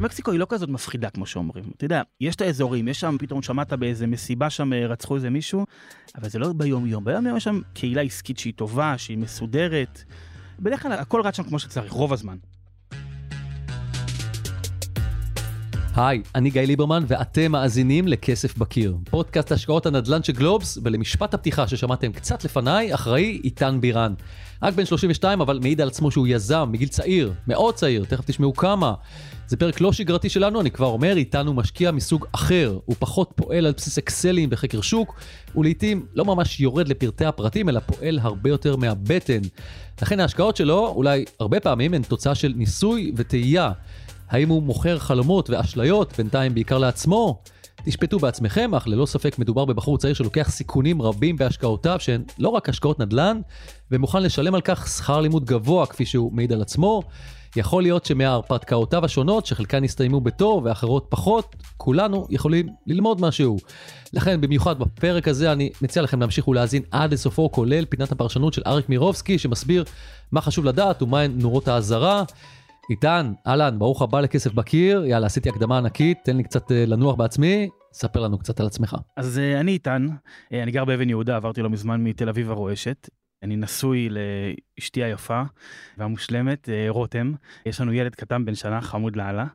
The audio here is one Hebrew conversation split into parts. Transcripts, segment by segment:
מקסיקו היא לא כזאת מפחידה כמו שאומרים. אתה יודע, יש את האזורים, יש שם, פתאום שמעת באיזה מסיבה שם אה, רצחו איזה מישהו, אבל זה לא ביום יום. ביום יום יש שם קהילה עסקית שהיא טובה, שהיא מסודרת. בדרך כלל הכל רץ שם כמו שצריך, רוב הזמן. היי, אני גיא ליברמן ואתם מאזינים לכסף בקיר. פודקאסט השקעות הנדל"ן של גלובס, ולמשפט הפתיחה ששמעתם קצת לפניי, אחראי איתן בירן. רק בן 32 אבל מעיד על עצמו שהוא יזם מגיל צעיר, מאוד צעיר, תכף תשמעו כמה. זה פרק לא שגרתי שלנו, אני כבר אומר, איתן הוא משקיע מסוג אחר. הוא פחות פועל על בסיס אקסלים בחקר שוק, ולעיתים לא ממש יורד לפרטי הפרטים, אלא פועל הרבה יותר מהבטן. לכן ההשקעות שלו, אולי הרבה פעמים, הן תוצאה של ניסוי וטעייה. האם הוא מוכר חלומות ואשליות, בינתיים בעיקר לעצמו? תשפטו בעצמכם, אך ללא ספק מדובר בבחור צעיר שלוקח סיכונים רבים בהשקעותיו, שהן לא רק השקעות נדל"ן, ומוכן לשלם על כך שכר לימוד גבוה, כפי שהוא מעיד על עצמו. יכול להיות שמההרפתקאותיו השונות, שחלקן הסתיימו בטוב ואחרות פחות, כולנו יכולים ללמוד משהו. לכן, במיוחד בפרק הזה, אני מציע לכם להמשיך ולהאזין עד לסופו, כולל פינת הפרשנות של אריק מירובסקי, שמסביר מה חשוב לדעת ומהן נורות האזהרה. איתן, אהלן, ברוך הבא לכסף בקיר, יאללה, עשיתי הקדמה ענקית, תן לי קצת אה, לנוח בעצמי, ספר לנו קצת על עצמך. אז אה, אני איתן, אה, אני גר באבן יהודה, עברתי לא מזמן מתל אביב הרועשת. אני נשוי לאשתי היפה והמושלמת, רותם. יש לנו ילד קטן בן שנה, חמוד לאללה.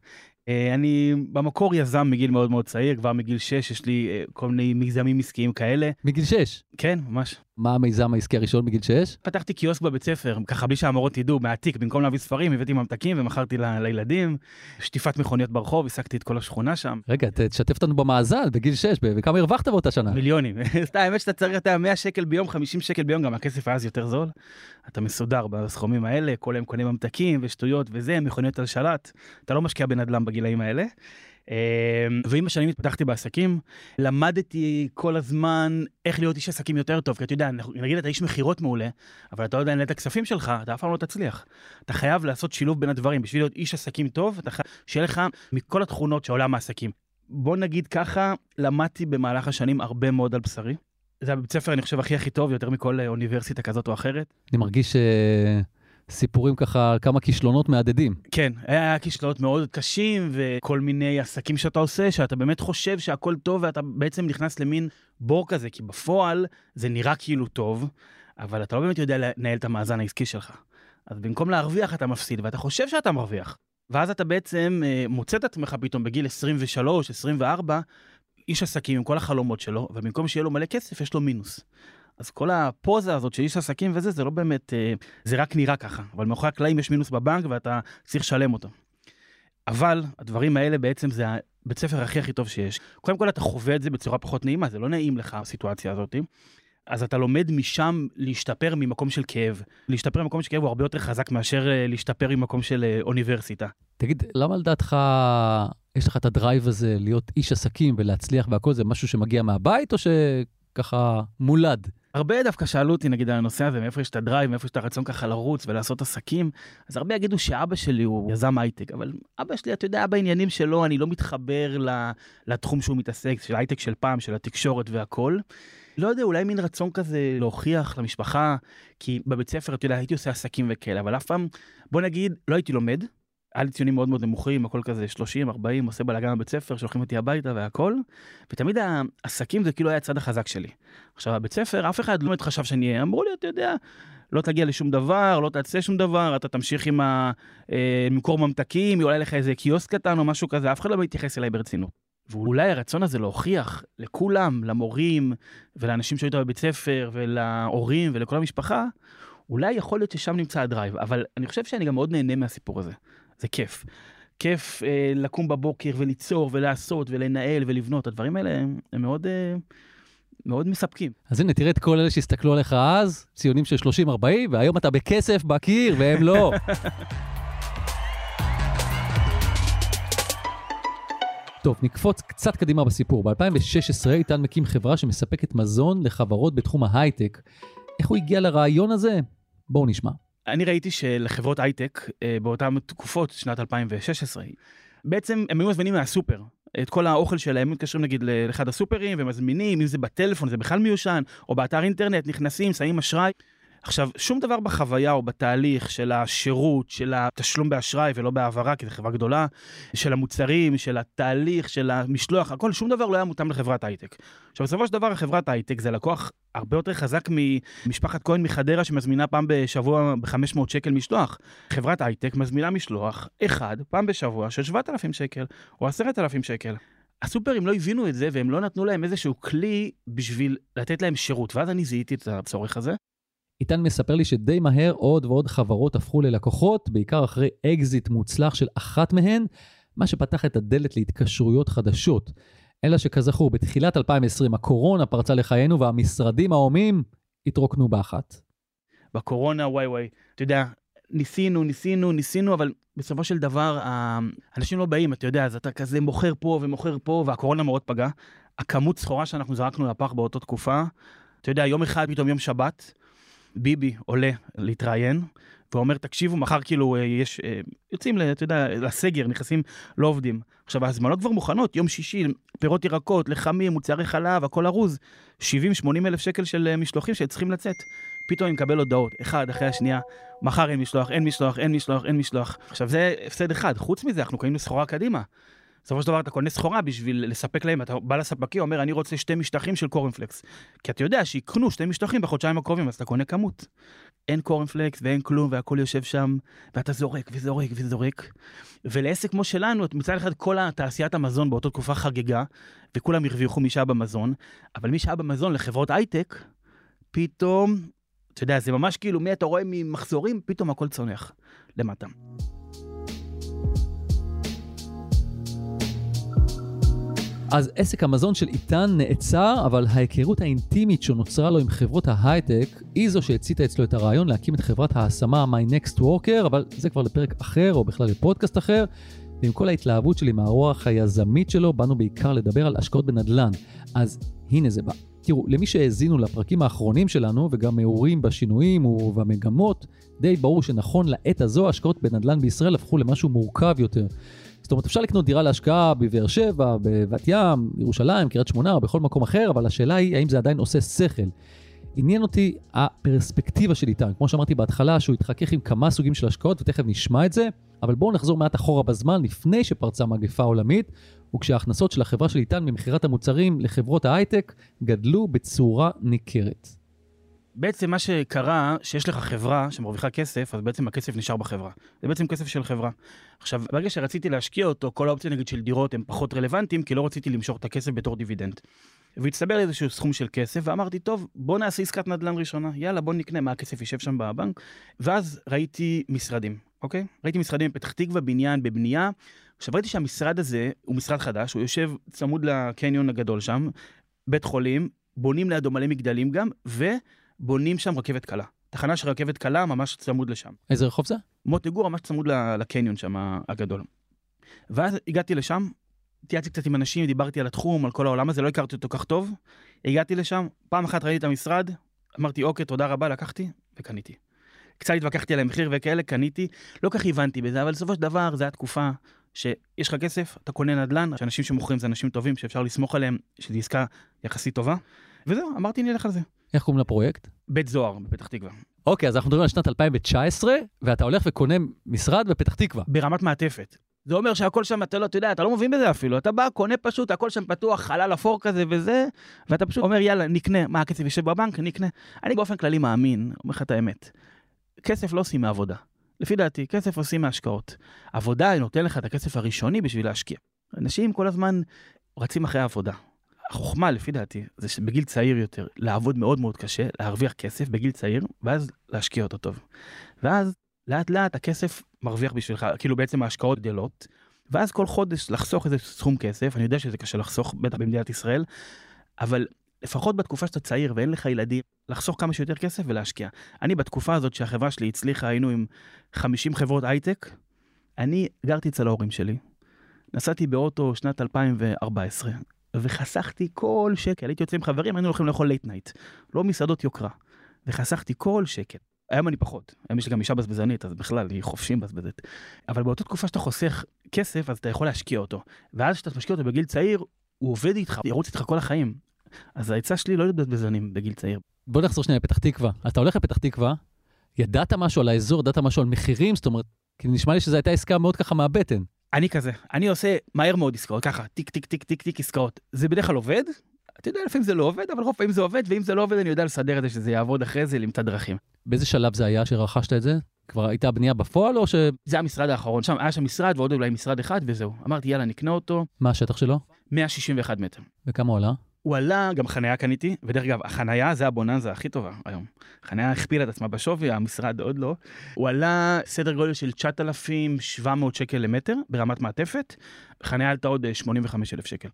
אני במקור יזם מגיל מאוד מאוד צעיר, כבר מגיל 6 יש לי כל מיני מיזמים עסקיים כאלה. מגיל 6? כן, ממש. מה המיזם העסקי הראשון מגיל 6? פתחתי קיוסק בבית ספר, ככה בלי שהמורות ידעו, מעתיק, במקום להביא ספרים, הבאתי ממתקים ומכרתי ל- לילדים. שטיפת מכוניות ברחוב, העסקתי את כל השכונה שם. רגע, תשתף אותנו במאזן, בגיל 6, וכמה הרווחת באותה שנה? מיליונים. האמת שאתה צריך, אתה 100 שקל ביום, 50 שקל ביום, גם הכסף היה אז יותר זול. אתה מסודר בסכומים האלה, כל היום קונה ממתקים ושטויות וזה, מכוניות על שלט. אתה לא משקיע בנדל"ן בגילאים האלה. אמ, ועם השנים התפתחתי בעסקים, למדתי כל הזמן איך להיות איש עסקים יותר טוב, כי אתה יודע, נגיד אתה איש מכירות מעולה, אבל אתה לא יודע לנהל את הכספים שלך, אתה אף פעם לא תצליח. אתה חייב לעשות שילוב בין הדברים, בשביל להיות איש עסקים טוב, אתה חייב שיהיה לך מכל התכונות של עולם העסקים. בוא נגיד ככה, למדתי במהלך השנים הרבה מאוד על בשרי. זה הבית ספר, אני חושב, הכי הכי טוב, יותר מכל אוניברסיטה כזאת או אחרת. אני מרגיש. אה, סיפורים ככה, כמה כישלונות מהדהדים. כן, היה כישלונות מאוד קשים וכל מיני עסקים שאתה עושה, שאתה באמת חושב שהכל טוב ואתה בעצם נכנס למין בור כזה, כי בפועל זה נראה כאילו טוב, אבל אתה לא באמת יודע לנהל את המאזן העסקי שלך. אז במקום להרוויח אתה מפסיד ואתה חושב שאתה מרוויח. ואז אתה בעצם אה, מוצא את עצמך פתאום בגיל 23, 24, איש עסקים עם כל החלומות שלו, ובמקום שיהיה לו מלא כסף יש לו מינוס. אז כל הפוזה הזאת של איש עסקים וזה, זה לא באמת, אה, זה רק נראה ככה, אבל מאחורי הקלעים יש מינוס בבנק ואתה צריך לשלם אותו. אבל הדברים האלה בעצם זה הבית ספר הכי הכי טוב שיש. קודם כל אתה חווה את זה בצורה פחות נעימה, זה לא נעים לך הסיטואציה הזאת. אז אתה לומד משם להשתפר ממקום של כאב. להשתפר ממקום של כאב הוא הרבה יותר חזק מאשר אה, להשתפר ממקום של אה, אוניברסיטה. תגיד, למה לדעתך יש לך את ה drive הזה להיות איש עסקים ולהצליח והכל זה משהו שמגיע מהבית או שככה מולד? הרבה דווקא שאלו אותי נגיד על הנושא הזה, מאיפה יש את ה drive, מאיפה יש את הרצון ככה לרוץ ולעשות עסקים, אז הרבה יגידו שאבא שלי הוא יזם הייטק, אבל אבא שלי, אתה יודע, בעניינים שלו, אני לא מתחבר לתחום שהוא מתעסק, של הייטק של פעם, של התקשורת והכל. לא יודע, אולי מין רצון כזה להוכיח למשפחה, כי בבית ספר, אתה יודע, הייתי עושה עסקים וכאלה, אבל אף פעם, בוא נגיד, לא הייתי לומד, היה לי ציונים מאוד מאוד נמוכים, הכל כזה 30, 40, עושה בלאגן בבית ספר, שולחים אותי הביתה והכל. ותמיד העסקים זה כאילו היה הצד החזק שלי. עכשיו, הבית ספר, אף אחד לא באמת חשב שאני אהיה, אמרו לי, אתה יודע, לא תגיע לשום דבר, לא תעשה שום דבר, אתה תמשיך עם ה... אה, ממתקים, אולי לך איזה קיוסק קטן או משהו כזה, אף אחד לא מתייחס אליי ברצינות. ואולי הרצון הזה להוכיח לכולם, למורים ולאנשים שהיו בבית ספר ולהורים ולכל המשפחה, אולי יכול להיות ששם נמצא הדרייב, אבל אני חושב שאני גם מאוד נהנה מהסיפור הזה. זה כיף. כיף אה, לקום בבוקר וליצור ולעשות ולנהל ולבנות, הדברים האלה הם, הם מאוד, אה, מאוד מספקים. אז הנה, תראה את כל אלה שהסתכלו עליך אז, ציונים של 30-40, והיום אתה בכסף בקיר והם לא. טוב, נקפוץ קצת קדימה בסיפור. ב-2016 איתן מקים חברה שמספקת מזון לחברות בתחום ההייטק. איך הוא הגיע לרעיון הזה? בואו נשמע. אני ראיתי שלחברות הייטק אה, באותן תקופות, שנת 2016, בעצם הם היו מזמינים מהסופר. את כל האוכל שלהם, מתקשרים נגיד לאחד הסופרים ומזמינים, אם זה בטלפון זה בכלל מיושן, או באתר אינטרנט, נכנסים, שמים אשראי. עכשיו, שום דבר בחוויה או בתהליך של השירות, של התשלום באשראי ולא בהעברה, כי זו חברה גדולה, של המוצרים, של התהליך, של המשלוח, הכל, שום דבר לא היה מותאם לחברת הייטק. עכשיו, בסופו של דבר, חברת הייטק זה לקוח הרבה יותר חזק ממשפחת כהן מחדרה שמזמינה פעם בשבוע ב-500 שקל משלוח. חברת הייטק מזמינה משלוח אחד פעם בשבוע של 7,000 שקל או 10,000 שקל. הסופרים לא הבינו את זה והם לא נתנו להם איזשהו כלי בשביל לתת להם שירות, ואז אני זיהיתי את הצורך הזה. איתן מספר לי שדי מהר עוד ועוד חברות הפכו ללקוחות, בעיקר אחרי אקזיט מוצלח של אחת מהן, מה שפתח את הדלת להתקשרויות חדשות. אלא שכזכור, בתחילת 2020 הקורונה פרצה לחיינו והמשרדים ההומים התרוקנו באחת. בקורונה, וואי וואי, אתה יודע, ניסינו, ניסינו, ניסינו, אבל בסופו של דבר, אנשים לא באים, אתה יודע, אז אתה כזה מוכר פה ומוכר פה, והקורונה מאוד פגעה. הכמות סחורה שאנחנו זרקנו לפח באותה תקופה, אתה יודע, יום אחד, פתאום יום שבת, ביבי עולה להתראיין, ואומר, תקשיבו, מחר כאילו אה, יש, אה, יוצאים, אתה יודע, לסגר, נכנסים, לא עובדים. עכשיו, ההזמנות כבר מוכנות, יום שישי, פירות ירקות, לחמים, מוצרי חלב, הכל ארוז. 70-80 אלף שקל של אה, משלוחים שצריכים לצאת. פתאום אני מקבל הודעות, אחד אחרי השנייה, מחר אין משלוח, אין משלוח, אין משלוח, אין משלוח. עכשיו, זה הפסד אחד. חוץ מזה, אנחנו קונים לסחורה קדימה. בסופו של דבר אתה קונה סחורה בשביל לספק להם, אתה בא לספקי, אומר, אני רוצה שתי משטחים של קורנפלקס. כי אתה יודע שיקנו שתי משטחים בחודשיים הקרובים, אז אתה קונה כמות. אין קורנפלקס ואין כלום, והכל יושב שם, ואתה זורק וזורק וזורק. ולעסק כמו שלנו, מצד אחד כל תעשיית המזון באותה תקופה חגגה, וכולם הרוויחו משעה במזון, אבל משעה במזון לחברות הייטק, פתאום, אתה יודע, זה ממש כאילו, מי אתה רואה ממחזורים, פתאום הכל צונח למטה. אז עסק המזון של איתן נעצר, אבל ההיכרות האינטימית שנוצרה לו עם חברות ההייטק, היא זו שהציתה אצלו את הרעיון להקים את חברת ההשמה My Next Worker, אבל זה כבר לפרק אחר, או בכלל לפודקאסט אחר. ועם כל ההתלהבות שלי מהרוח היזמית שלו, באנו בעיקר לדבר על השקעות בנדל"ן. אז הנה זה בא. תראו, למי שהאזינו לפרקים האחרונים שלנו, וגם מעורים בשינויים ובמגמות, די ברור שנכון לעת הזו, השקעות בנדל"ן בישראל הפכו למשהו מורכב יותר. זאת אומרת, אפשר לקנות דירה להשקעה בבאר שבע, בבת ים, ירושלים, קריית שמונה או בכל מקום אחר, אבל השאלה היא האם זה עדיין עושה שכל. עניין אותי הפרספקטיבה של איתן, כמו שאמרתי בהתחלה, שהוא התחכך עם כמה סוגים של השקעות, ותכף נשמע את זה, אבל בואו נחזור מעט אחורה בזמן, לפני שפרצה מגפה עולמית, וכשההכנסות של החברה של איתן ממכירת המוצרים לחברות ההייטק גדלו בצורה ניכרת. בעצם מה שקרה, שיש לך חברה שמרוויחה כסף, אז בעצם הכסף נשאר בחברה. זה בעצם כסף של חברה. עכשיו, ברגע שרציתי להשקיע אותו, כל האופציה נגיד של דירות הם פחות רלוונטיים, כי לא רציתי למשוך את הכסף בתור דיבידנד. והצטבר לי איזשהו סכום של כסף, ואמרתי, טוב, בוא נעשה עסקת נדל"ן ראשונה, יאללה, בוא נקנה מה הכסף יישב שם בבנק. ואז ראיתי משרדים, אוקיי? ראיתי משרדים בפתח תקווה, בניין, בבנייה. עכשיו ראיתי שהמשרד הזה הוא משרד חדש, הוא יושב צמוד לקניון הגדול שם, בית חולים, בונים לידו מלא מגדלים גם, ו... בונים שם רכבת קלה. תחנה של רכבת קלה ממש צמוד לשם. איזה רחוב זה? מוטה גור ממש צמוד לקניון שם הגדול. ואז הגעתי לשם, התייעצתי קצת עם אנשים, דיברתי על התחום, על כל העולם הזה, לא הכרתי אותו כך טוב. הגעתי לשם, פעם אחת ראיתי את המשרד, אמרתי אוקיי, תודה רבה, לקחתי וקניתי. קצת התווכחתי על המחיר וכאלה, קניתי, לא כך הבנתי בזה, אבל בסופו של דבר זו תקופה שיש לך כסף, אתה קונה נדל"ן, שאנשים שמוכרים זה אנשים טובים, שאפשר לסמוך עליהם, שזו עסקה יחסית טובה, וזהו, אמרתי נלך על זה. איך קוראים לפרויקט? בית זוהר בפתח תקווה. אוקיי, אז אנחנו מדברים על שנת 2019, ואתה הולך וקונה משרד בפתח תקווה. ברמת מעטפת. זה אומר שהכל שם, אתה לא, אתה יודע, אתה לא מבין בזה אפילו. אתה בא, קונה פשוט, הכל שם פתוח, חלל אפור כזה וזה, ואתה פשוט אומר, יאללה, נקנה. מה, הכסף יושב בבנק? נקנה. אני באופן כללי מאמין, אומר לך את האמת, כסף לא עושים מעבודה. לפי דעתי, כסף עושים מהשקעות. עבודה נותן לך את הכסף הראשוני בשביל להשקיע. אנשים כל הזמן רצים אחרי העבודה. החוכמה, לפי דעתי, זה שבגיל צעיר יותר, לעבוד מאוד מאוד קשה, להרוויח כסף בגיל צעיר, ואז להשקיע אותו טוב. ואז לאט לאט הכסף מרוויח בשבילך, כאילו בעצם ההשקעות גדלות, ואז כל חודש לחסוך איזה סכום כסף, אני יודע שזה קשה לחסוך, בטח במדינת ישראל, אבל לפחות בתקופה שאתה צעיר ואין לך ילדים, לחסוך כמה שיותר כסף ולהשקיע. אני בתקופה הזאת שהחברה שלי הצליחה, היינו עם 50 חברות הייטק, אני גרתי אצל ההורים שלי, נסעתי באוטו שנת 2014, וחסכתי כל שקל, הייתי יוצא עם חברים, היינו הולכים לאכול late night, לא מסעדות יוקרה, וחסכתי כל שקל. היום אני פחות, היום יש לי גם אישה בזבזנית, אז בכלל, היא חופשי מבזבזת. אבל באותה תקופה שאתה חוסך כסף, אז אתה יכול להשקיע אותו. ואז כשאתה משקיע אותו בגיל צעיר, הוא עובד איתך, ירוץ איתך כל החיים. אז העצה שלי לא להיות בזבזנים בגיל צעיר. בוא נחזור שנייה לפתח תקווה. אתה הולך לפתח תקווה, ידעת משהו על האזור, ידעת משהו על מחירים, זאת אומרת, כי נשמע לי שזו הייתה עסקה מאוד ככה מהבטן. אני כזה, אני עושה מהר מאוד עסקאות, ככה, טיק טיק טיק טיק טיק עסקאות. זה בדרך כלל עובד, אתה יודע, לפעמים זה לא עובד, אבל רוב פעמים זה עובד, ואם זה לא עובד, אני יודע לסדר את זה, שזה יעבוד אחרי זה, למצוא דרכים. באיזה שלב זה היה שרכשת את זה? כבר הייתה בנייה בפועל או ש... זה המשרד האחרון, שם היה שם משרד ועוד אולי משרד אחד וזהו. אמרתי, יאללה, נקנה אותו, מה השטח שלו? 161 מטר. וכמה הוא עלה? הוא עלה, גם חניה קניתי, ודרך אגב, החניה זה הבוננזה הכי טובה היום. חניה הכפילה את עצמה בשווי, המשרד עוד לא. הוא עלה סדר גודל של 9,700 שקל למטר ברמת מעטפת, חניה עלתה עוד 85,000 שקל.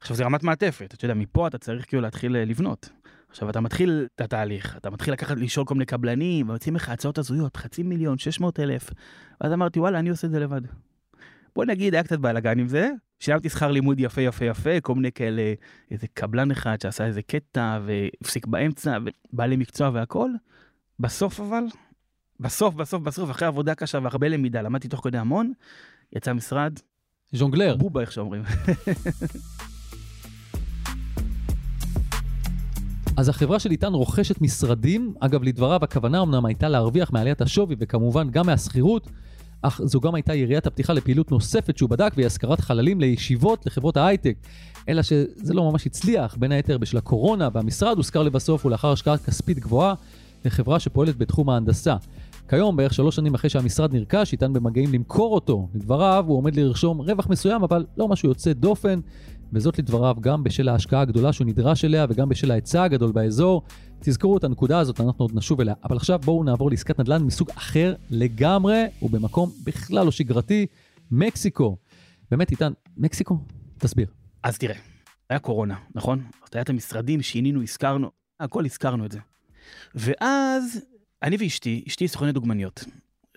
עכשיו זה רמת מעטפת, אתה יודע, מפה אתה צריך כאילו להתחיל אה, לבנות. עכשיו אתה מתחיל את התהליך, אתה מתחיל לקחת, לשאול כל מיני קבלנים, ומציעים לך הצעות הזויות, חצי מיליון, 600 אלף. ואז אמרתי, וואלה, אני עושה את זה לבד. בוא נגיד, היה קצת בלאגן עם זה, שילמתי שכר לימוד יפה יפה יפה, כל מיני כאלה, איזה קבלן אחד שעשה איזה קטע והפסיק באמצע, ובעלי מקצוע והכל. בסוף אבל, בסוף, בסוף, בסוף, אחרי עבודה קשה והרבה למידה, למדתי תוך כדי המון, יצא משרד, ז'ונגלר. בובה איך שאומרים. אז החברה של איתן רוכשת משרדים, אגב לדבריו הכוונה אמנם הייתה להרוויח מעליית השווי וכמובן גם מהשכירות, אך זו גם הייתה יריית הפתיחה לפעילות נוספת שהוא בדק והיא השכרת חללים לישיבות לחברות ההייטק. אלא שזה לא ממש הצליח, בין היתר בשל הקורונה והמשרד הושכר לבסוף ולאחר השקעה כספית גבוהה לחברה שפועלת בתחום ההנדסה. כיום, בערך שלוש שנים אחרי שהמשרד נרכש, איתן במגעים למכור אותו. לדבריו, הוא עומד לרשום רווח מסוים, אבל לא משהו יוצא דופן, וזאת לדבריו גם בשל ההשקעה הגדולה שהוא נדרש אליה וגם בשל ההיצע הגדול באזור. תזכרו את הנקודה הזאת, אנחנו עוד נשוב אליה. אבל עכשיו בואו נעבור לעסקת נדל"ן מסוג אחר לגמרי, ובמקום בכלל לא שגרתי, מקסיקו. באמת, איתן, מקסיקו? תסביר. אז תראה, היה קורונה, נכון? את המשרדים, שינינו, הזכרנו, הכל הזכרנו את זה. ואז אני ואשתי, אשתי סוכנת דוגמניות,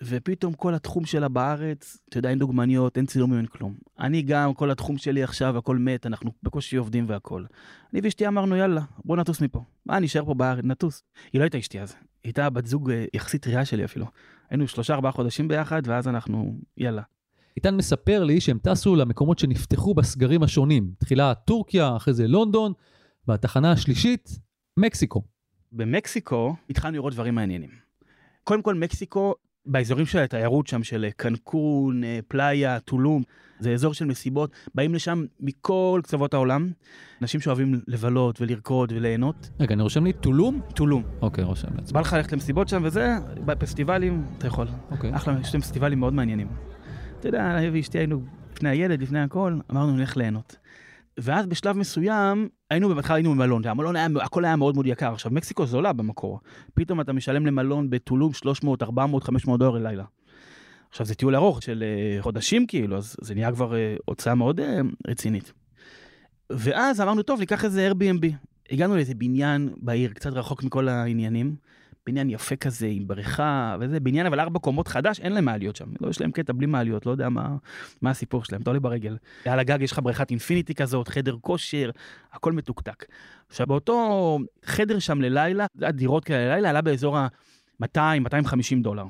ופתאום כל התחום שלה בארץ, אתה יודע, אין דוגמניות, אין צילומים, אין כלום. אני גם, כל התחום שלי עכשיו, הכל מת, אנחנו בקושי עובדים והכל. אני ואשתי אמרנו, יאללה, בוא נטוס מפה. מה, נשאר פה בארץ, נטוס. היא לא הייתה אשתי אז, היא הייתה בת זוג אה, יחסית טריה שלי אפילו. היינו שלושה ארבעה חודשים ביחד, ואז אנחנו, יאללה. איתן מספר לי שהם טסו למקומות שנפתחו בסגרים השונים. תחילה טורקיה, אחרי זה לונדון, והתחנה השלישית, מקסיקו. במקסיקו התחלנו לראות דברים מעניינים. קודם כל, מקסיקו, באזורים של התיירות שם, של קנקון, אה, פלאיה, טולום, זה אזור של מסיבות, באים לשם מכל קצוות העולם, אנשים שאוהבים לבלות ולרקוד וליהנות. רגע, אני רושם לי טולום? טולום. אוקיי, רושם לעצמי. בא לך ללכת למסיבות שם וזה, בפסטיבלים, אתה יכול. אוקיי. אחלה, יש להם פסטיבלים מאוד מעניינים. אתה יודע, אני ואשתי היינו לפני הילד, לפני הכל, אמרנו נלך ליהנות. ואז בשלב מסוים, היינו בהתחלה היינו במלון, המלון היה, הכל היה מאוד מאוד יקר. עכשיו, מקסיקו זולה במקור. פתאום אתה משלם למלון בטולום 300, 400, 500 דולר ללילה. עכשיו, זה טיול ארוך של uh, חודשים כאילו, אז זה נהיה כבר uh, הוצאה מאוד uh, רצינית. ואז אמרנו, טוב, ניקח איזה Airbnb. הגענו לאיזה בניין בעיר, קצת רחוק מכל העניינים. בניין יפה כזה, עם בריכה וזה, בניין אבל ארבע קומות חדש, אין להם מעליות שם. לא, יש להם קטע בלי מעליות, לא יודע מה, מה הסיפור שלהם, אתה עולה ברגל. על הגג יש לך בריכת אינפיניטי כזאת, חדר כושר, הכל מתוקתק. עכשיו, באותו חדר שם ללילה, דירות כאלה ללילה, עלה באזור ה-200-250 דולר.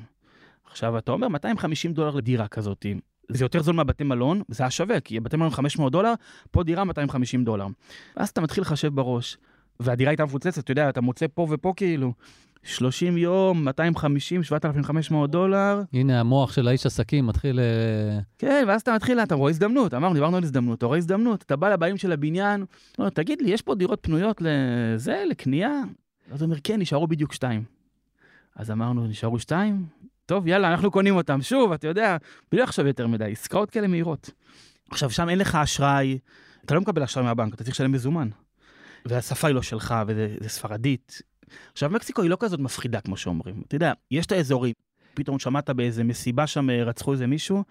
עכשיו, אתה אומר, 250 דולר לדירה כזאת, זה יותר זול מהבתי מלון, זה היה שווה, כי בתי מלון 500 דולר, פה דירה 250 דולר. ואז אתה מתחיל לחשב בראש, והדירה הייתה מפוצצת, אתה יודע, אתה מוצא פה ופה כאילו, 30 יום, 250, 7,500 דולר. הנה המוח של האיש עסקים מתחיל... אה, כן, ואז אתה מתחיל, אתה רואה הזדמנות, אמרנו, דיברנו על הזדמנות, אתה רואה הזדמנות, אתה בא לבאים של הבניין, אומר, תגיד לי, יש פה דירות פנויות לזה, לקנייה? אז הוא אומר, כן, נשארו בדיוק שתיים. אז אמרנו, נשארו שתיים? טוב, יאללה, אנחנו קונים אותם. שוב, אתה יודע, בלי לחשוב יותר מדי, עסקאות כאלה מהירות. עכשיו, שם אין לך אשראי, אתה לא מקבל אשראי מהבנק, אתה צריך לשלם מזומן. והשפה היא לא שלך, וזה ספרדית. עכשיו, מקסיקו היא לא כזאת מפחידה, כמו שאומרים. אתה יודע, יש את האזורים, פתאום שמעת באיזה מסיבה שם, אה, רצחו איזה מישהו,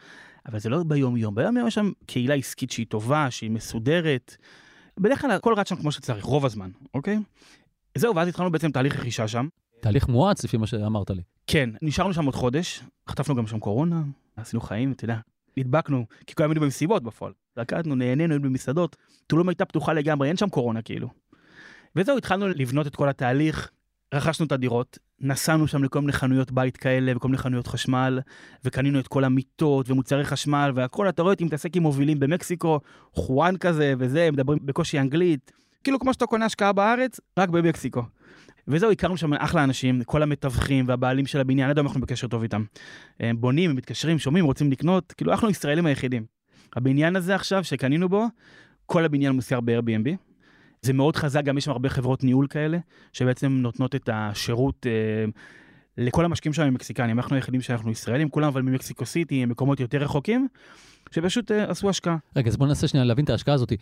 אבל זה לא ביום-יום. ביום-יום יש שם קהילה עסקית שהיא טובה, שהיא מסודרת. בדרך כלל הכל רץ שם כמו שצריך, רוב הזמן, אוקיי? זהו, ואז התחלנו בעצם תהליך רכישה שם. תהליך מואץ, לפי מה שאמרת לי. כן, נשארנו שם עוד חודש, חטפנו גם שם קורונה, עשינו חיים, אתה יודע, נדבקנו, כי כולם היינו במסיבות בפועל. רקדנו, נהנינו, היינו במסעדות, טולום הייתה פתוחה לגמרי, אין שם קורונה כאילו. וזהו, התחלנו לבנות את כל התהליך, רכשנו את הדירות, נסענו שם לכל מיני חנויות בית כאלה וכל מיני חנויות חשמל, וקנינו את כל המיטות ומוצרי חשמל והכל, אתה רואה אותי מתעסק עם מובילים במקסיקו, חואן כזה וזה, מדברים בקושי אנגלית, כאילו כמו שאתה קונה השקעה בארץ, רק במקסיקו. וזהו, הכרנו שם אחלה אנשים, כל המתווכים והבעלים של הבניין, עד היום אנחנו בקשר טוב איתם. הם בונים, הם מתקשרים, שומעים, רוצים לקנות, כאילו אנחנו ישראלים היחידים. הבניין הזה עכשיו שקנינו בו, כל הבניין מוסר ב-Airbnb. זה מאוד חזק, גם יש שם הרבה חברות ניהול כאלה, שבעצם נותנות את השירות אה, לכל המשקיעים שם ממקסיקנים. אנחנו היחידים שאנחנו ישראלים, כולם אבל ממקסיקו סיטי, מקומות יותר רחוקים, שפשוט אה, עשו השקעה. רגע, אז בוא ננסה שנייה להבין את ההשקעה הזאת.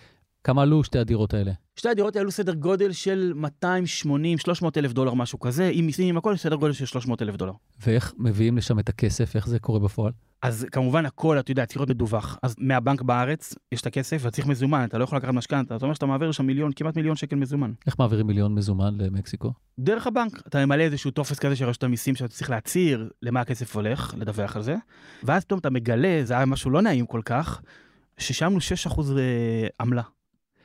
כמה עלו שתי הדירות האלה? שתי הדירות האלו סדר גודל של 280, 300 אלף דולר, משהו כזה, עם מיסים, עם הכל, סדר גודל של 300 אלף דולר. ואיך מביאים לשם את הכסף? איך זה קורה בפועל? אז כמובן הכל, אתה יודע, צריך להיות מדווח. אז מהבנק בארץ יש את הכסף, ואתה צריך מזומן, אתה לא יכול לקחת משכנתה, אתה אומר שאתה מעביר שם מיליון, כמעט מיליון שקל מזומן. איך מעבירים מיליון מזומן למקסיקו? דרך הבנק, אתה ממלא איזשהו טופס כזה של רשות המיסים שאתה צריך להצהיר למה הכסף הולך, לדווח על זה, ואז פתאום אתה מגלה, זה היה משהו לא נעים כל כך, ששמנו 6% אה, עמלה.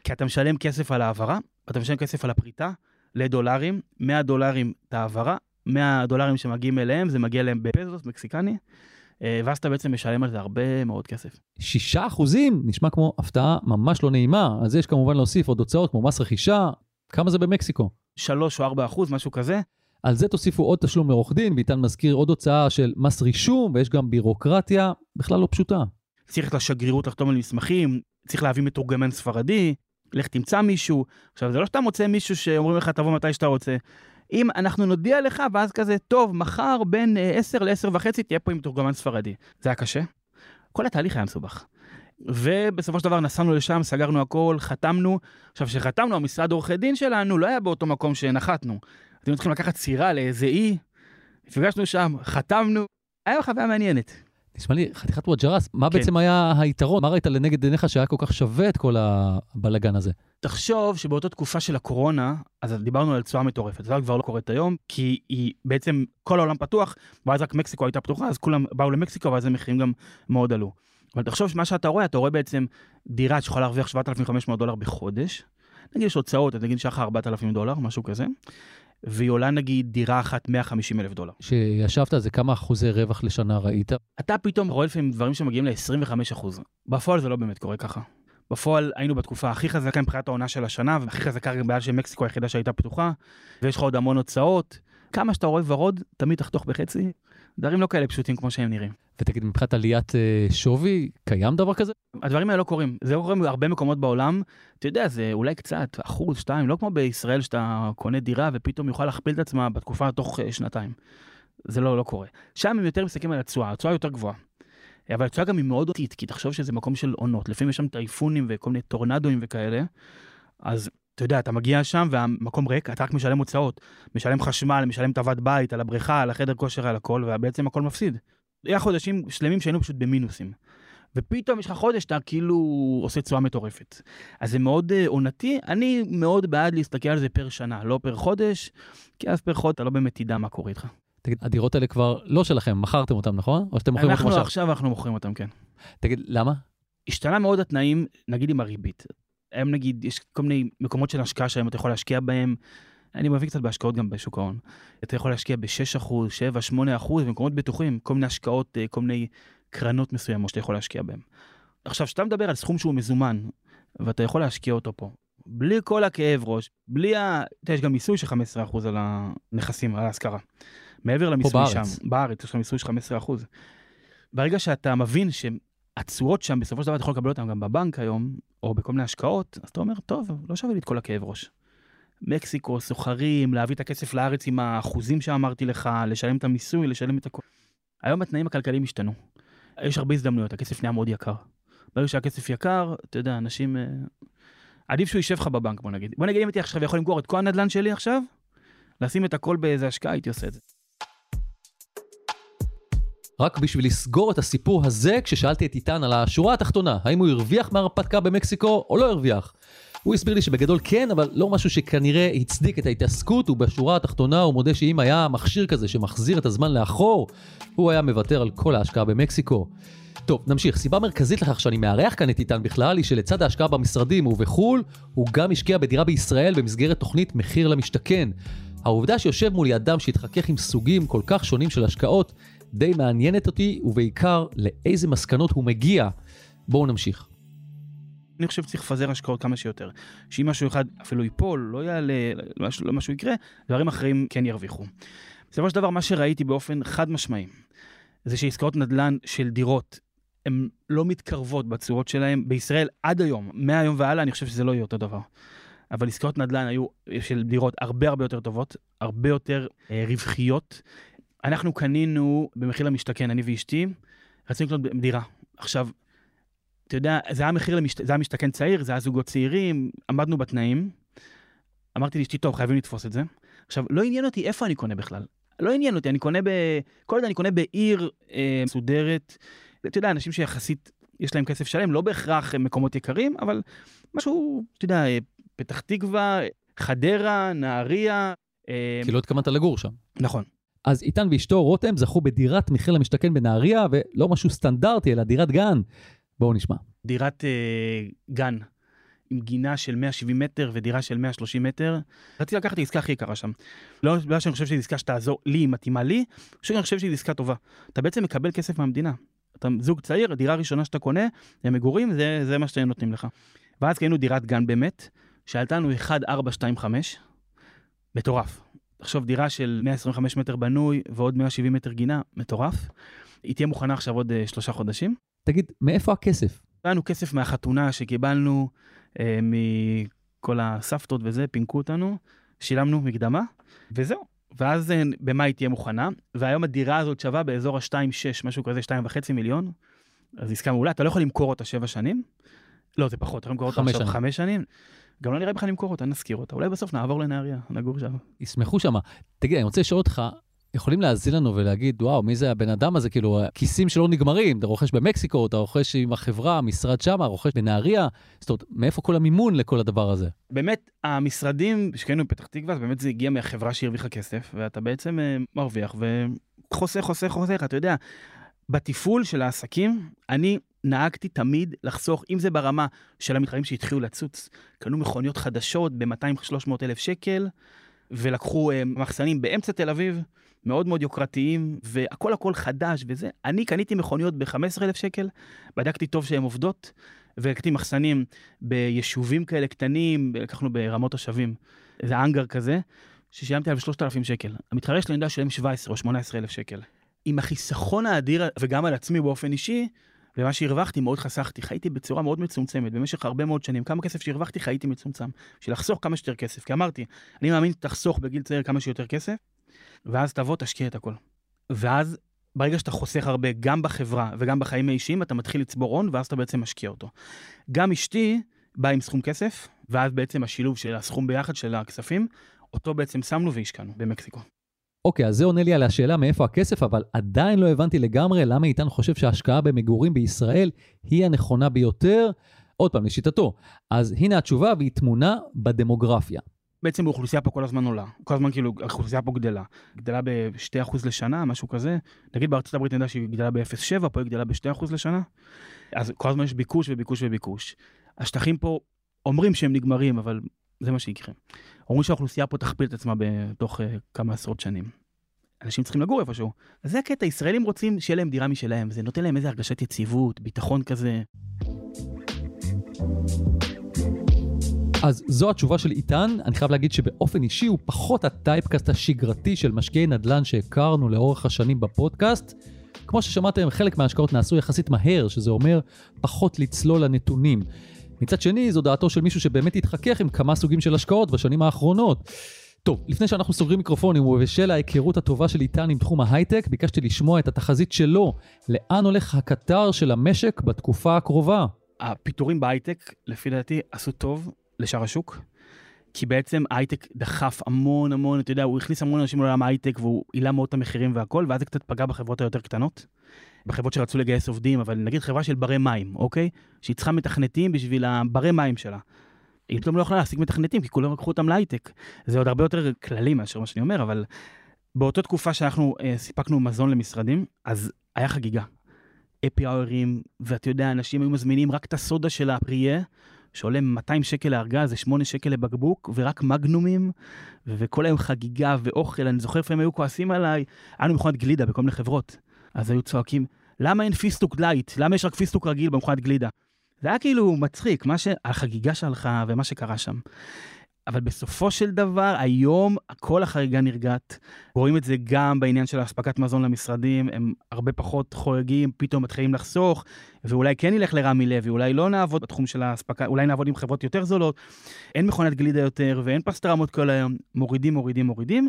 כי אתה משלם כסף על העברה, אתה משלם כסף על הפריטה, לדולרים, 100 דולרים את העברה, 100 דולרים שמגיעים אליהם, זה מגיע אליהם בפזוס, מקסיקני, ואז אתה בעצם משלם על זה הרבה מאוד כסף. שישה אחוזים נשמע כמו הפתעה ממש לא נעימה, אז יש כמובן להוסיף עוד הוצאות כמו מס רכישה, כמה זה במקסיקו? 3 או 4 אחוז, משהו כזה. על זה תוסיפו עוד תשלום לעורך דין, ואיתן מזכיר עוד הוצאה של מס רישום, ויש גם בירוקרטיה בכלל לא פשוטה. צריך לשגרירות לחתום על מסמכים, צריך להביא מתורגמן ספרדי, לך תמצא מישהו. עכשיו, זה לא שאתה מוצא מישהו שאומרים לך, תבוא מתי שאתה רוצה. אם אנחנו נודיע לך, ואז כזה, טוב, מחר בין 10 ל-10 וחצי תהיה פה עם מתורגמן ספרדי. זה היה קשה. כל התהליך היה מסובך. ובסופו של דבר נסענו לשם, סגרנו הכל, חתמנו. עכשיו, כשחתמנו, המשרד עורכי דין שלנו לא היה באותו מקום שנחתנו. היינו צריכים לקחת סירה לאיזה אי, נפגשנו שם, חתמנו, היה חוויה מעניינת. נשמע לי חתיכת וואג'רס, מה כן. בעצם היה היתרון? מה ראית לנגד עיניך שהיה כל כך שווה את כל הבלגן הזה? תחשוב שבאותה תקופה של הקורונה, אז דיברנו על תשואה מטורפת, זה כבר לא קורית היום, כי היא בעצם, כל העולם פתוח, ואז רק מקסיקו הייתה פתוחה, אז כולם באו למקסיקו, ואז המחירים גם מאוד עלו. אבל תחשוב שמה שאתה רואה, אתה רואה בעצם דירה שיכולה להרוויח 7,500 דולר בחודש, נגיד יש הוצאות, נגיד שכר 4,000 דולר, משהו כזה, והיא עולה נגיד דירה אחת 150 אלף דולר. כשישבת על זה, כמה אחוזי רווח לשנה ראית? אתה פתאום רואה לפעמים דברים שמגיעים ל-25 אחוז. בפועל זה לא באמת קורה ככה. בפועל היינו בתקופה הכי חזקה מבחינת העונה של השנה, והכי חזקה גם בגלל שמקסיקו היחידה שהייתה פתוחה, ויש לך עוד המון הוצאות. כמה שאתה רואה ורוד, תמיד תחתוך בחצי. דברים לא כאלה פשוטים כמו שהם נראים. ותגיד, מבחינת עליית אה, שווי, קיים דבר כזה? הדברים האלה לא קורים. זה לא קורה בהרבה מקומות בעולם. אתה יודע, זה אולי קצת, אחוז, שתיים, לא כמו בישראל שאתה קונה דירה ופתאום יוכל להכפיל את עצמה בתקופה תוך אה, שנתיים. זה לא, לא קורה. שם הם יותר מסתכלים על התשואה, התשואה יותר גבוהה. אבל התשואה גם היא מאוד אותית, כי תחשוב שזה מקום של עונות. לפעמים יש שם טייפונים וכל מיני טורנדואים וכאלה. אז אתה יודע, אתה מגיע שם והמקום ריק, אתה רק משלם הוצאות. משלם חשמל, משלם טבת בית, על הבריכה, על החדר כושר, על הכל, ובעצם הכל מפסיד. היה חודשים שלמים שהיינו פשוט במינוסים. ופתאום יש לך חודש שאתה כאילו עושה תשואה מטורפת. אז זה מאוד אה, עונתי, אני מאוד בעד להסתכל על זה פר שנה, לא פר חודש, כי אז פר חודש אתה לא באמת תדע מה קורה איתך. תגיד, הדירות האלה כבר לא שלכם, מכרתם אותם, נכון? או שאתם מוכרים אותם אנחנו עכשיו? עכשיו אנחנו מוכרים אותם, כן. תגיד, למה? השתנה מאוד התנאים, נגיד עם הריבית. היום נגיד, יש כל מיני מקומות של השקעה שהיום אתה יכול להשקיע בהם. אני מבין קצת בהשקעות גם בשוק ההון. אתה יכול להשקיע ב-6%, 7, 8% במקומות בטוחים, כל מיני השקעות, אה, כל מיני קרנות מסוימות שאתה יכול להשקיע בהן. עכשיו, כשאתה מדבר על סכום שהוא מזומן, ואתה יכול להשקיע אותו פה, בלי כל הכאב ראש, בלי ה... אתה יודע, יש גם מיסוי של 15% על הנכסים, על ההשכרה. מעבר למיסוי. שם, בארץ יש לך מיסוי של 15%. ברגע שאתה מבין שהתשואות שם, בסופו של דבר אתה יכול לקבל אותן גם בבנק היום, או בכל מיני השקעות, אז אתה אומר, טוב, לא שווה לי את כל הכאב ראש. מקסיקו, סוחרים, להביא את הכסף לארץ עם האחוזים שאמרתי לך, לשלם את המיסוי, לשלם את הכול. היום התנאים הכלכליים השתנו. יש הרבה הזדמנויות, הכסף נהיה מאוד יקר. ברגע שהכסף יקר, אתה יודע, אנשים... אה, עדיף שהוא יישב לך בבנק, בוא נגיד. בוא נגיד אם הייתי עכשיו יכול למכור את כל הנדל"ן שלי עכשיו, לשים את הכל באיזה השקעה, הייתי עושה את זה. רק בשביל לסגור את הסיפור הזה, כששאלתי את איתן על השורה התחתונה, האם הוא הרוויח מהרפתקה במקסיקו או לא הרוויח. הוא הסביר לי שבגדול כן, אבל לא משהו שכנראה הצדיק את ההתעסקות, ובשורה התחתונה הוא מודה שאם היה מכשיר כזה שמחזיר את הזמן לאחור, הוא היה מוותר על כל ההשקעה במקסיקו. טוב, נמשיך. סיבה מרכזית לכך שאני מארח כאן את איתן בכלל, היא שלצד ההשקעה במשרדים ובחו"ל, הוא גם השקיע בדירה בישראל במסגרת תוכנית מחיר למשתכן. העובדה שיושב מולי אדם שהתחכך עם סוגים כל כך שונים של השקעות, די מעניינת אותי, ובעיקר לאיזה מסקנות הוא מגיע. בואו נמשיך. אני חושב שצריך לפזר השקעות כמה שיותר. שאם משהו אחד אפילו ייפול, לא יעלה, לא משהו יקרה, דברים אחרים כן ירוויחו. בסופו של דבר, מה שראיתי באופן חד משמעי, זה שעסקאות נדל"ן של דירות, הן לא מתקרבות בצורות שלהן. בישראל עד היום, מהיום והלאה, אני חושב שזה לא יהיה אותו דבר. אבל עסקאות נדל"ן היו של דירות הרבה הרבה יותר טובות, הרבה יותר אה, רווחיות. אנחנו קנינו במחיר למשתכן, אני ואשתי, רצינו לקנות דירה. עכשיו, אתה יודע, זה היה מחיר למשת... זה היה משתכן צעיר, זה היה זוגות צעירים, עמדנו בתנאים. אמרתי לאשתי, טוב, חייבים לתפוס את זה. עכשיו, לא עניין אותי איפה אני קונה בכלל. לא עניין אותי, אני קונה ב... כל עוד אני קונה בעיר אה, מסודרת. אתה יודע, אנשים שיחסית יש להם כסף שלם, לא בהכרח מקומות יקרים, אבל משהו, אתה יודע, פתח תקווה, חדרה, נהריה. אה, כי לא התכוונת לגור שם. נכון. אז איתן ואשתו רותם זכו בדירת מחיר למשתכן בנהריה, ולא משהו סטנדרטי, אלא דירת גן. בואו נשמע. דירת אה, גן עם גינה של 170 מטר ודירה של 130 מטר. רציתי לקחת את העסקה הכי יקרה שם. לא בגלל שאני חושב שזו עסקה שתעזור לי, היא מתאימה לי, פשוט אני חושב שזו עסקה טובה. אתה בעצם מקבל כסף מהמדינה. אתה זוג צעיר, הדירה הראשונה שאתה קונה, למגורים, זה, זה מה שהם נותנים לך. ואז קנינו דירת גן באמת, שעלתה לנו 1425, מטורף. תחשוב, דירה של 125 מטר בנוי ועוד 170 מטר גינה, מטורף. היא תהיה מוכנה עכשיו עוד uh, שלושה חודשים. תגיד, מאיפה הכסף? היה לנו כסף מהחתונה שקיבלנו uh, מכל הסבתות וזה, פינקו אותנו, שילמנו מקדמה, וזהו. ואז uh, במאי תהיה מוכנה, והיום הדירה הזאת שווה באזור ה-2.6, משהו כזה, 2.5 מיליון. אז עסקה מעולה, אתה לא יכול למכור אותה שבע שנים. לא, זה פחות, אתה יכול למכור אותה עכשיו חמש שנים. גם לא נראה בכלל למכור אותה, נזכיר אותה. אולי בסוף נעבור לנהריה, נגור שם. ישמחו שם. תגיד, אני רוצה לשאול אותך, יכולים להאזין לנו ולהגיד, וואו, מי זה הבן אדם הזה? כאילו, כיסים שלא נגמרים, אתה רוכש במקסיקו, אתה רוכש עם החברה, המשרד שם, רוכש בנהריה. זאת אומרת, מאיפה כל המימון לכל הדבר הזה? באמת, המשרדים שקיינו בפתח תקווה, באמת זה הגיע מהחברה שהרוויחה כסף, ואתה בעצם uh, מרוויח וחוסך, חוסך, חוסך, אתה יודע. בתפעול של העסקים, אני נהגתי תמיד לחסוך, אם זה ברמה של המתחרים שהתחילו לצוץ, קנו מכוניות חדשות ב-200-300 אלף שקל, ולקחו uh, מחסנים באמצע תל אביב, מאוד מאוד יוקרתיים, והכל הכל חדש וזה. אני קניתי מכוניות ב-15 אלף שקל, בדקתי טוב שהן עובדות, ולקחתי מחסנים ביישובים כאלה קטנים, לקחנו ברמות השבים, איזה אנגר כזה, ששילמתי עליו 3,000 שקל. המתחרה שלי אני יודע לשלם 17 או 18 אלף שקל. עם החיסכון האדיר, וגם על עצמי באופן אישי, ומה שהרווחתי מאוד חסכתי, חייתי בצורה מאוד מצומצמת במשך הרבה מאוד שנים. כמה כסף שהרווחתי חייתי מצומצם, בשביל לחסוך כמה שיותר כסף. כי אמרתי, אני מאמין שתחסוך בגיל צעיר כמה שיותר כסף, ואז תבוא, תשקיע את הכל. ואז ברגע שאתה חוסך הרבה, גם בחברה וגם בחיים האישיים, אתה מתחיל לצבור הון, ואז אתה בעצם משקיע אותו. גם אשתי באה עם סכום כסף, ואז בעצם השילוב של הסכום ביחד של הכספים, אותו בעצם שמנו והשקענו במקסיקו. אוקיי, אז זה עונה לי על השאלה מאיפה הכסף, אבל עדיין לא הבנתי לגמרי למה איתן חושב שההשקעה במגורים בישראל היא הנכונה ביותר. עוד פעם, לשיטתו. אז הנה התשובה, והיא תמונה בדמוגרפיה. בעצם האוכלוסייה פה כל הזמן עולה, כל הזמן כאילו האוכלוסייה פה גדלה, גדלה ב-2% לשנה, משהו כזה, נגיד בארצות הברית נדע שהיא גדלה ב-0.7, פה היא גדלה ב-2% לשנה, אז כל הזמן יש ביקוש וביקוש וביקוש. השטחים פה אומרים שהם נגמרים, אבל זה מה שיקרה. אומרים שהאוכלוסייה פה תכפיל את עצמה בתוך uh, כמה עשרות שנים. אנשים צריכים לגור איפשהו. אז זה הקטע, ישראלים רוצים שיהיה להם דירה משלהם, זה נותן להם איזה הרגשת יציבות, ביטחון כזה. אז זו התשובה של איתן, אני חייב להגיד שבאופן אישי הוא פחות הטייפקאסט השגרתי של משקיעי נדל"ן שהכרנו לאורך השנים בפודקאסט. כמו ששמעתם, חלק מההשקעות נעשו יחסית מהר, שזה אומר פחות לצלול לנתונים. מצד שני, זו דעתו של מישהו שבאמת התחכך עם כמה סוגים של השקעות בשנים האחרונות. טוב, לפני שאנחנו סוגרים מיקרופונים ובשל ההיכרות הטובה של איתן עם תחום ההייטק, ביקשתי לשמוע את התחזית שלו, לאן הולך הקטר של המשק בתקופה הקרובה. הפיטורים בהייטק, לפי דעתי, עשו טוב לשאר השוק, כי בעצם ההייטק דחף המון המון, אתה יודע, הוא הכניס המון אנשים לעולם ההייטק והוא העלה מאוד את המחירים והכל, ואז זה קצת פגע בחברות היותר קטנות. בחברות שרצו לגייס עובדים, אבל נגיד חברה של ברי מים, אוקיי? שהיא צריכה מתכנתים בשביל הברי מים שלה. היא פתאום לא יכולה להשיג מתכנתים, כי כולם לקחו אותם להייטק. זה עוד הרבה יותר כללי מאשר מה שאני אומר, אבל באותה תקופה שאנחנו אה, סיפקנו מזון למשרדים, אז היה חגיגה. אפי האורים, ואתה יודע, אנשים היו מזמינים רק את הסודה של הפריה, שעולה 200 שקל לארגז, זה 8 שקל לבקבוק, ורק מגנומים, וכל היום חגיגה ואוכל. אני זוכר לפעמים היו כועסים עליי, היה לנו מכונת גלידה בכל מיני חברות. אז היו צועקים, למה אין פיסטוק לייט? למה יש רק פיסטוק רגיל במכונת גלידה? זה היה כאילו מצחיק, מה ש... החגיגה שלך ומה שקרה שם. אבל בסופו של דבר, היום כל החגיגה נרגעת. רואים את זה גם בעניין של אספקת מזון למשרדים, הם הרבה פחות חוגגים, פתאום מתחילים לחסוך, ואולי כן נלך לרמי לוי, אולי לא נעבוד בתחום של האספקה, אולי נעבוד עם חברות יותר זולות, אין מכונת גלידה יותר ואין פסטרמות כל היום, מורידים, מורידים, מורידים.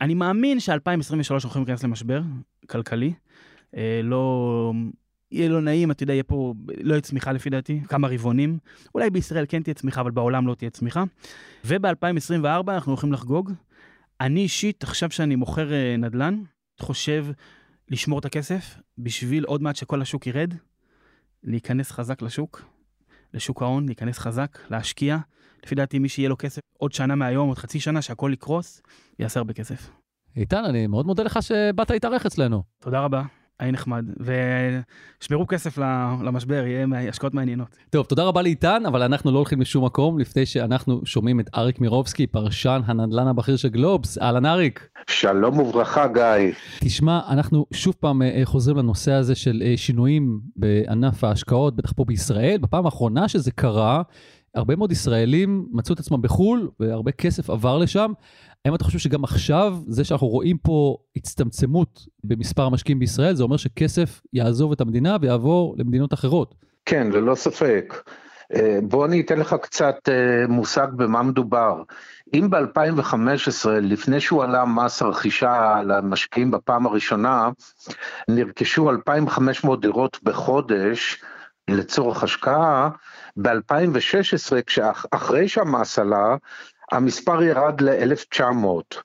אני מאמין ש-2023 הולכים להיכנס למשבר כלכלי. אה, לא, יהיה לא נעים, אתה יודע, יהיה פה, לא יהיה צמיחה לפי דעתי, כמה רבעונים. אולי בישראל כן תהיה צמיחה, אבל בעולם לא תהיה צמיחה. וב-2024 אנחנו הולכים לחגוג. אני אישית, עכשיו שאני מוכר אה, נדל"ן, חושב לשמור את הכסף בשביל עוד מעט שכל השוק ירד, להיכנס חזק לשוק, לשוק ההון, להיכנס חזק, להשקיע. לפי דעתי, מי שיהיה לו כסף עוד שנה מהיום, עוד חצי שנה, שהכל יקרוס, יעשה הרבה כסף. איתן, אני מאוד מודה לך שבאת להתארח אצלנו. תודה רבה. היה נחמד, ושמרו כסף למשבר, יהיה השקעות מעניינות. טוב, תודה רבה לאיתן, אבל אנחנו לא הולכים לשום מקום לפני שאנחנו שומעים את אריק מירובסקי, פרשן הנדל"ן הבכיר של גלובס. אהלן אריק. שלום וברכה גיא. תשמע, אנחנו שוב פעם אה, חוזרים לנושא הזה של אה, שינויים בענף ההשקעות, בטח פה בישראל. בפעם האחרונה שזה קרה, הרבה מאוד ישראלים מצאו את עצמם בחו"ל, והרבה כסף עבר לשם. האם אתה חושב שגם עכשיו, זה שאנחנו רואים פה הצטמצמות במספר המשקיעים בישראל, זה אומר שכסף יעזוב את המדינה ויעבור למדינות אחרות? כן, ללא ספק. אה, בוא אני אתן לך קצת אה, מושג במה מדובר. אם ב-2015, לפני שהוא עלה מס הרכישה למשקיעים בפעם הראשונה, נרכשו 2,500 דירות בחודש לצורך השקעה, ב-2016, אחרי שהמס עלה, המספר ירד ל-1900.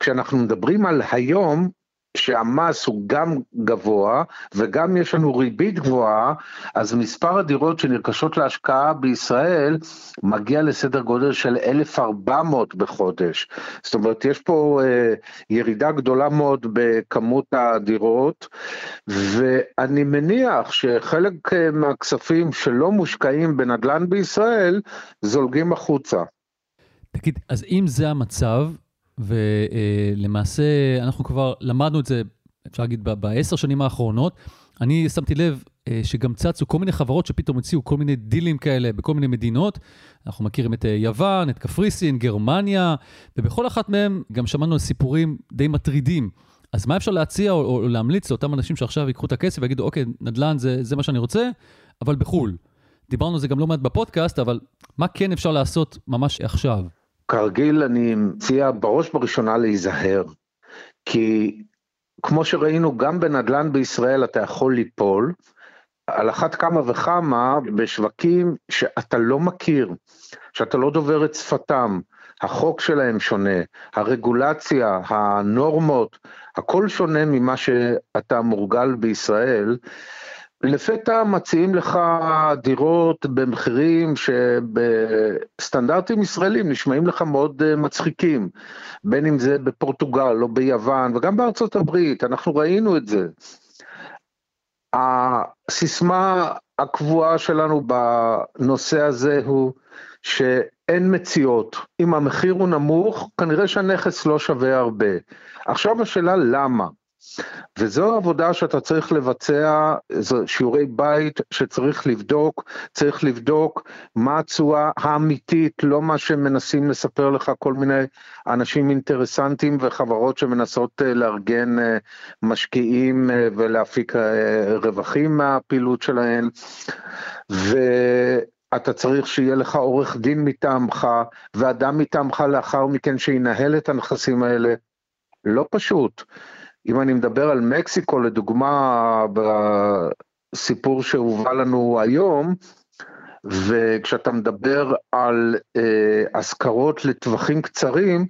כשאנחנו מדברים על היום, שהמס הוא גם גבוה וגם יש לנו ריבית גבוהה, אז מספר הדירות שנרכשות להשקעה בישראל מגיע לסדר גודל של 1,400 בחודש. זאת אומרת, יש פה אה, ירידה גדולה מאוד בכמות הדירות, ואני מניח שחלק אה, מהכספים שלא מושקעים בנדל"ן בישראל זולגים החוצה. תגיד, אז אם זה המצב, ולמעשה אנחנו כבר למדנו את זה, אפשר להגיד, בעשר שנים האחרונות, אני שמתי לב אה, שגם צצו כל מיני חברות שפתאום הציעו כל מיני דילים כאלה בכל מיני מדינות. אנחנו מכירים את אה, יוון, את קפריסין, גרמניה, ובכל אחת מהם גם שמענו על סיפורים די מטרידים. אז מה אפשר להציע או, או להמליץ לאותם אנשים שעכשיו ייקחו את הכסף ויגידו, אוקיי, נדל"ן זה, זה מה שאני רוצה, אבל בחו"ל. דיברנו על זה גם לא מעט בפודקאסט, אבל מה כן אפשר לעשות ממש עכשיו? כרגיל אני מציע בראש ובראשונה להיזהר, כי כמו שראינו גם בנדל"ן בישראל אתה יכול ליפול, על אחת כמה וכמה בשווקים שאתה לא מכיר, שאתה לא דובר את שפתם, החוק שלהם שונה, הרגולציה, הנורמות, הכל שונה ממה שאתה מורגל בישראל, לפתע מציעים לך דירות במחירים שבסטנדרטים ישראלים נשמעים לך מאוד אה, מצחיקים, בין אם זה בפורטוגל או ביוון וגם בארצות הברית, אנחנו ראינו את זה. הסיסמה הקבועה שלנו בנושא הזה הוא שאין מציאות. אם המחיר הוא נמוך, כנראה שהנכס לא שווה הרבה. עכשיו השאלה למה? וזו עבודה שאתה צריך לבצע, זה שיעורי בית שצריך לבדוק, צריך לבדוק מה התשואה האמיתית, לא מה שמנסים לספר לך כל מיני אנשים אינטרסנטים וחברות שמנסות אה, לארגן אה, משקיעים אה, ולהפיק רווחים מהפעילות שלהם. ו... אתה צריך שיהיה לך עורך דין מטעמך ואדם מטעמך לאחר מכן שינהל את הנכסים האלה. לא פשוט. אם אני מדבר על מקסיקו לדוגמה בסיפור שהובא לנו היום, וכשאתה מדבר על אה, לטווחים קצרים,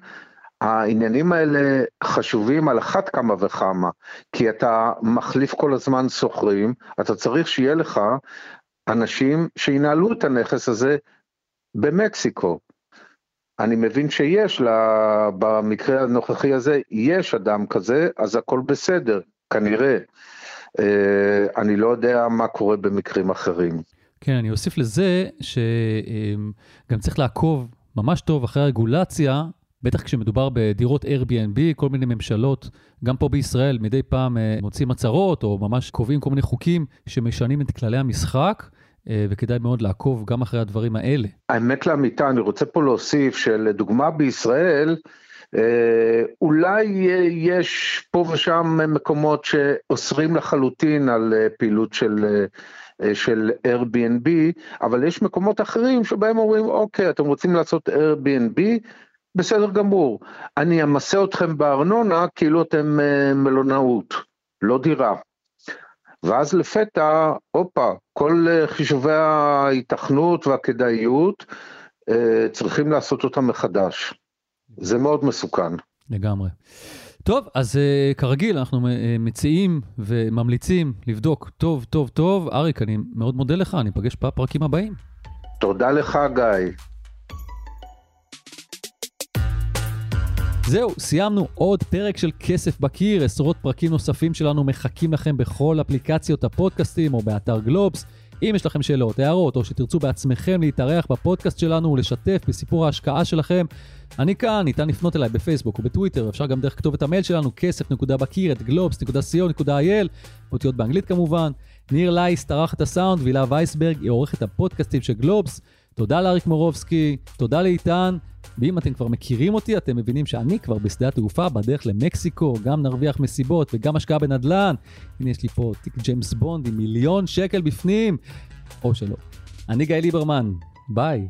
העניינים האלה חשובים על אחת כמה וכמה, כי אתה מחליף כל הזמן שוכרים, אתה צריך שיהיה לך אנשים שינהלו את הנכס הזה במקסיקו. אני מבין שיש, לה, במקרה הנוכחי הזה, יש אדם כזה, אז הכל בסדר, כנראה. אה, אני לא יודע מה קורה במקרים אחרים. כן, אני אוסיף לזה שגם צריך לעקוב ממש טוב אחרי הרגולציה, בטח כשמדובר בדירות Airbnb, כל מיני ממשלות, גם פה בישראל, מדי פעם אה, מוצאים הצהרות או ממש קובעים כל מיני חוקים שמשנים את כללי המשחק. אה, וכדאי מאוד לעקוב גם אחרי הדברים האלה. האמת לאמיתה, אני רוצה פה להוסיף שלדוגמה בישראל, אה, אולי יש פה ושם מקומות שאוסרים לחלוטין על אה, פעילות של, של Airbnb, אבל יש מקומות אחרים שבהם אומרים, אוקיי, אתם רוצים לעשות Airbnb, בסדר גמור, אני אמסה אתכם בארנונה כאילו אתם מלונאות, לא דירה. ואז לפתע, הופה, כל אה, חישובי ההיתכנות והכדאיות אה, צריכים לעשות אותם מחדש. זה מאוד מסוכן. לגמרי. טוב, אז uh, כרגיל, אנחנו מציעים וממליצים לבדוק טוב, טוב, טוב. אריק, אני מאוד מודה לך, אני אפגש בפרקים הבאים. תודה לך, גיא. זהו, סיימנו עוד פרק של כסף בקיר, עשרות פרקים נוספים שלנו מחכים לכם בכל אפליקציות הפודקאסטים או באתר גלובס. אם יש לכם שאלות, הערות, או שתרצו בעצמכם להתארח בפודקאסט שלנו ולשתף בסיפור ההשקעה שלכם, אני כאן, ניתן לפנות אליי בפייסבוק ובטוויטר, אפשר גם דרך כתובת המייל שלנו, כסף.בקיר, את גלובס.co.il, אותיות באנגלית כמובן. ניר לייס ערך את הסאונד, והילה וייסברג היא עורכת הפודקאסטים של גלובס. תודה לאריק מורובסקי, תודה לאיתן, ואם אתם כבר מכירים אותי, אתם מבינים שאני כבר בשדה התעופה בדרך למקסיקו, גם נרוויח מסיבות וגם השקעה בנדל"ן. הנה יש לי פה תיק ג'יימס בונד עם מיליון שקל בפנים, או שלא. אני גיא ליברמן, ביי.